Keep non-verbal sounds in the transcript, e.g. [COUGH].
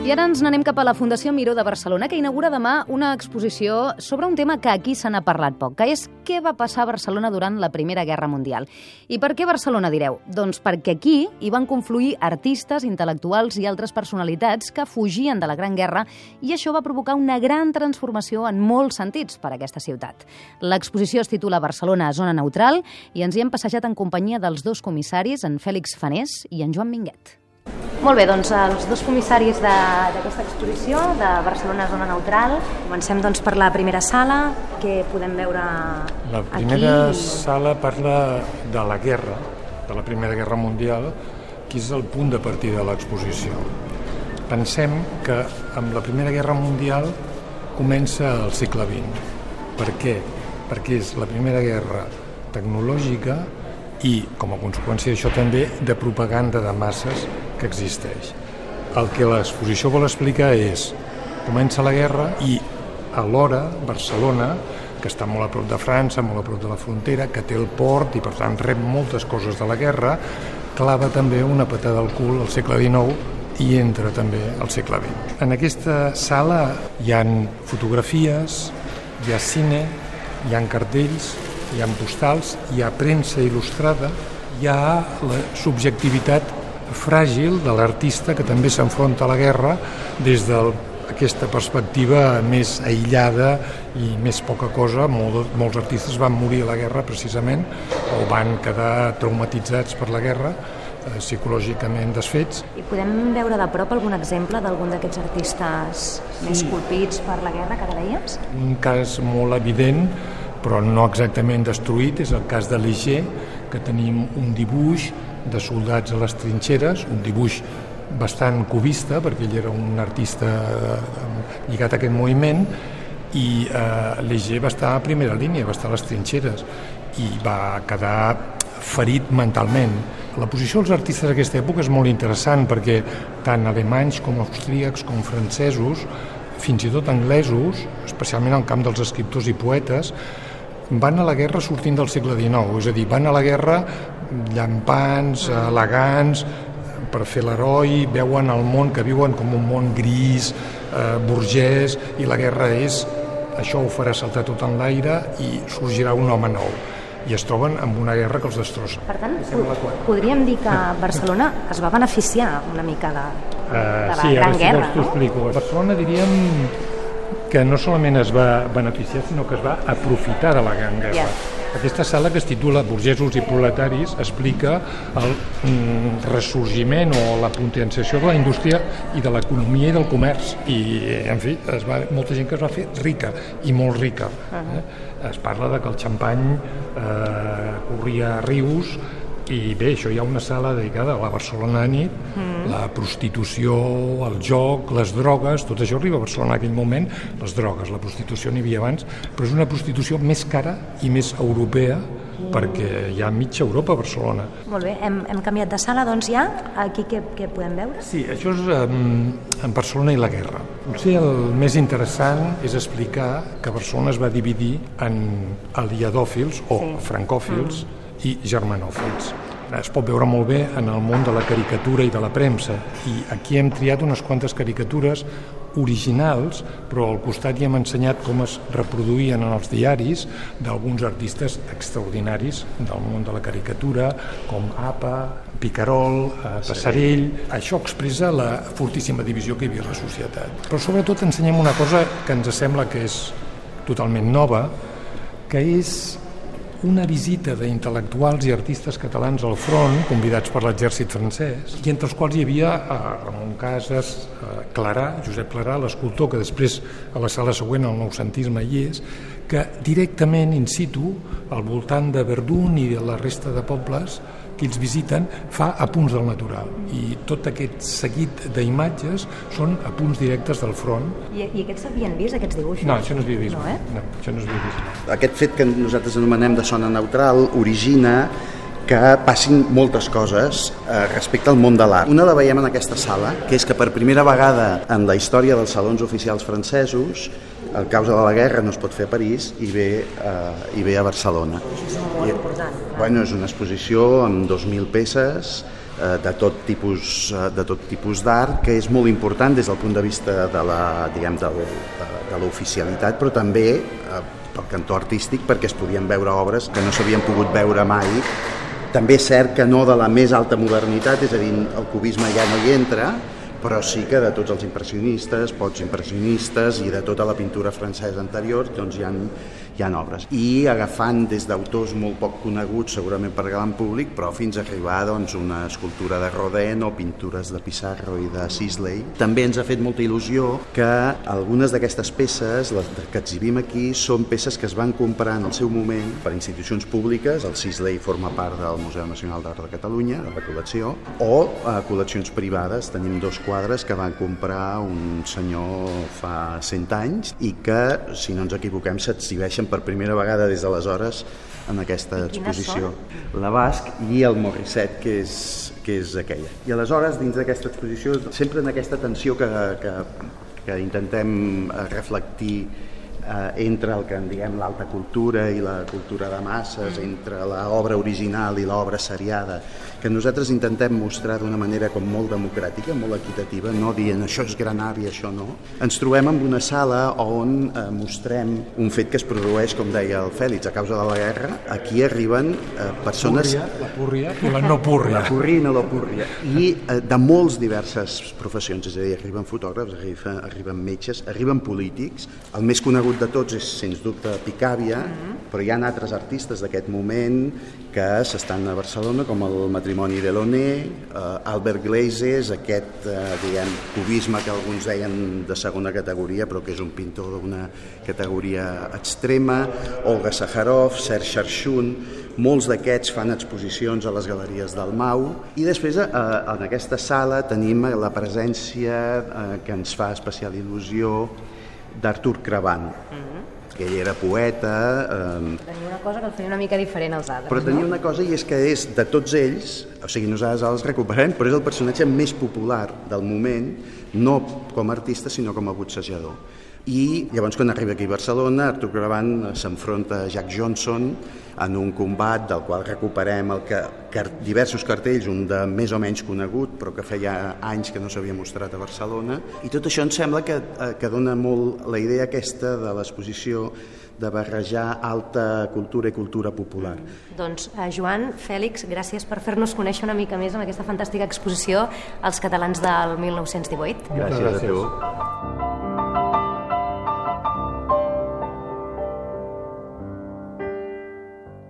I ara ens n'anem cap a la Fundació Miró de Barcelona, que inaugura demà una exposició sobre un tema que aquí se n'ha parlat poc, que és què va passar a Barcelona durant la Primera Guerra Mundial. I per què Barcelona, direu? Doncs perquè aquí hi van confluir artistes, intel·lectuals i altres personalitats que fugien de la Gran Guerra i això va provocar una gran transformació en molts sentits per a aquesta ciutat. L'exposició es titula Barcelona zona neutral i ens hi hem passejat en companyia dels dos comissaris, en Fèlix Fanés i en Joan Minguet. Molt bé, doncs els dos comissaris d'aquesta exposició de Barcelona Zona Neutral. Comencem doncs per la primera sala, que podem veure La primera aquí. sala parla de la guerra, de la Primera Guerra Mundial, que és el punt de partida de l'exposició. Pensem que amb la Primera Guerra Mundial comença el segle XX. Per què? Perquè és la primera guerra tecnològica i, com a conseqüència d'això també, de propaganda de masses que existeix. El que l'exposició vol explicar és comença la guerra i alhora Barcelona, que està molt a prop de França, molt a prop de la frontera, que té el port i per tant rep moltes coses de la guerra, clava també una patada al cul al segle XIX i entra també al segle XX. En aquesta sala hi han fotografies, hi ha cine, hi han cartells, hi ha postals, hi ha premsa il·lustrada, hi ha la subjectivitat fràgil de l'artista que també s'enfronta a la guerra des d'aquesta perspectiva més aïllada i més poca cosa. Molt, molts artistes van morir a la guerra precisament o van quedar traumatitzats per la guerra eh, psicològicament desfets. I podem veure de prop algun exemple d'algun d'aquests artistes més colpits per la guerra que deies? Un cas molt evident, però no exactament destruït, és el cas de Léger, que tenim un dibuix de soldats a les trinxeres, un dibuix bastant cubista, perquè ell era un artista eh, lligat a aquest moviment, i eh, Léger va estar a primera línia, va estar a les trinxeres, i va quedar ferit mentalment. La posició dels artistes d'aquesta època és molt interessant perquè tant alemanys com austríacs com francesos, fins i tot anglesos, especialment al camp dels escriptors i poetes, van a la guerra sortint del segle XIX, és a dir, van a la guerra llampants, elegants, per fer l'heroi, veuen el món que viuen com un món gris, eh, burgès, i la guerra és, això ho farà saltar tot en l'aire i sorgirà un home nou. I es troben amb una guerra que els destrossa. Per tant, po podríem dir que [LAUGHS] Barcelona es va beneficiar una mica de, Uh, de la sí, Gran si Guerra, no? explico. Barcelona diríem que no solament es va beneficiar, sinó que es va aprofitar de la Gran Guerra. Ja. Aquesta sala que es titula Burgesos i proletaris explica el mm, ressorgiment o la potenciació de la indústria i de l'economia i del comerç. I, en fi, es va, molta gent que es va fer rica, i molt rica. eh? Es parla de que el xampany eh, corria a rius i bé, això hi ha una sala dedicada a la Barcelona de nit, mm. la prostitució, el joc, les drogues, tot això arriba a Barcelona en aquell moment, les drogues, la prostitució n'hi havia abans, però és una prostitució més cara i més europea perquè hi ha mitja Europa a Barcelona. Molt bé, hem, hem canviat de sala, doncs ja, aquí què, què podem veure? Sí, això és um, en Barcelona i la guerra. Potser el més interessant és explicar que Barcelona es va dividir en aliadòfils o Sí. francòfils i germanòfils. Es pot veure molt bé en el món de la caricatura i de la premsa i aquí hem triat unes quantes caricatures originals, però al costat hi hem ensenyat com es reproduïen en els diaris d'alguns artistes extraordinaris del món de la caricatura, com Apa, Picarol, eh, Passarell... Això expressa la fortíssima divisió que hi havia a la societat. Però sobretot ensenyem una cosa que ens sembla que és totalment nova, que és una visita d'intel·lectuals i artistes catalans al front, convidats per l'exèrcit francès, i entre els quals hi havia eh, Ramon Casas, eh, Clarà, Josep Clarà, l'escultor, que després a la sala següent, el noucentisme, hi és, que directament in situ, al voltant de Verdun i de la resta de pobles que ells visiten, fa apunts del natural. I tot aquest seguit d'imatges són apunts directes del front. I, I aquests s'havien vist, aquests dibuixos? No, això no és vivisme. No, eh? no, això no és vivisme. Aquest fet que nosaltres anomenem de zona neutral origina que passin moltes coses eh, respecte al món de l'art. Una la veiem en aquesta sala, que és que per primera vegada en la història dels salons oficials francesos, a causa de la guerra no es pot fer a París i ve, eh, i ve a Barcelona. És molt important. clar. Bueno, és una exposició amb 2.000 peces, eh, de tot tipus eh, de tot tipus d'art, que és molt important des del punt de vista de la, diguem, de, de l'oficialitat, però també eh, pel cantó artístic perquè es podien veure obres que no s'havien pogut veure mai també és cert que no de la més alta modernitat, és a dir, el cubisme ja no hi entra, però sí que de tots els impressionistes, pots impressionistes i de tota la pintura francesa anterior doncs hi ha, hi ha obres. I agafant des d'autors molt poc coneguts, segurament per gran públic, però fins a arribar doncs, una escultura de Rodin o pintures de Pissarro i de Sisley. També ens ha fet molta il·lusió que algunes d'aquestes peces, les que exhibim aquí, són peces que es van comprar en el seu moment per institucions públiques, el Sisley forma part del Museu Nacional d'Art de Catalunya, de la col·lecció, o a eh, col·leccions privades. Tenim dos quadres que van comprar un senyor fa 100 anys i que, si no ens equivoquem, s'exhibeixen per primera vegada des d'aleshores en aquesta exposició. La Basc i el Morisset, que és, que és aquella. I aleshores, dins d'aquesta exposició, sempre en aquesta tensió que, que, que intentem reflectir eh, entre el que en diguem l'alta cultura i la cultura de masses, mm. entre l'obra original i l'obra seriada, que nosaltres intentem mostrar d'una manera com molt democràtica, molt equitativa, no dient això és gran art i això no. Ens trobem en una sala on eh, mostrem un fet que es produeix, com deia el Fèlix, a causa de la guerra. Aquí arriben eh, persones... La púrria, i la no púrria. La púrria i no la púrria. I eh, de molts diverses professions, és a dir, arriben fotògrafs, arriben, arriben metges, arriben polítics. El més conegut de tots és, sens dubte, Picàvia, mm -hmm. però hi ha altres artistes d'aquest moment que s'estan a Barcelona, com el matrimoni de l'Oné, eh, Albert Glazes, aquest, eh, diguem, cubisme que alguns deien de segona categoria, però que és un pintor d'una categoria extrema, Olga Saharov, Serge Charchun, molts d'aquests fan exposicions a les galeries del Mau i després eh, en aquesta sala tenim la presència eh, que ens fa especial il·lusió d'Artur Cravant, mm -hmm. que ell era poeta... Eh, tenia una cosa que el feia una mica diferent als altres. Però tenia no? una cosa i és que és, de tots ells, o sigui, nosaltres els recuperem, però és el personatge més popular del moment, no com a artista, sinó com a boxejador. I llavors, quan arriba aquí a Barcelona, Artur Cravant s'enfronta a Jack Johnson, en un combat del qual recuperem el que, que diversos cartells, un de més o menys conegut, però que feia anys que no s'havia mostrat a Barcelona. I tot això em sembla que, eh, que dona molt la idea aquesta de l'exposició de barrejar alta cultura i cultura popular. Doncs, eh, Joan, Fèlix, gràcies per fer-nos conèixer una mica més amb aquesta fantàstica exposició als catalans del 1918. Gràcies, gràcies. a tu.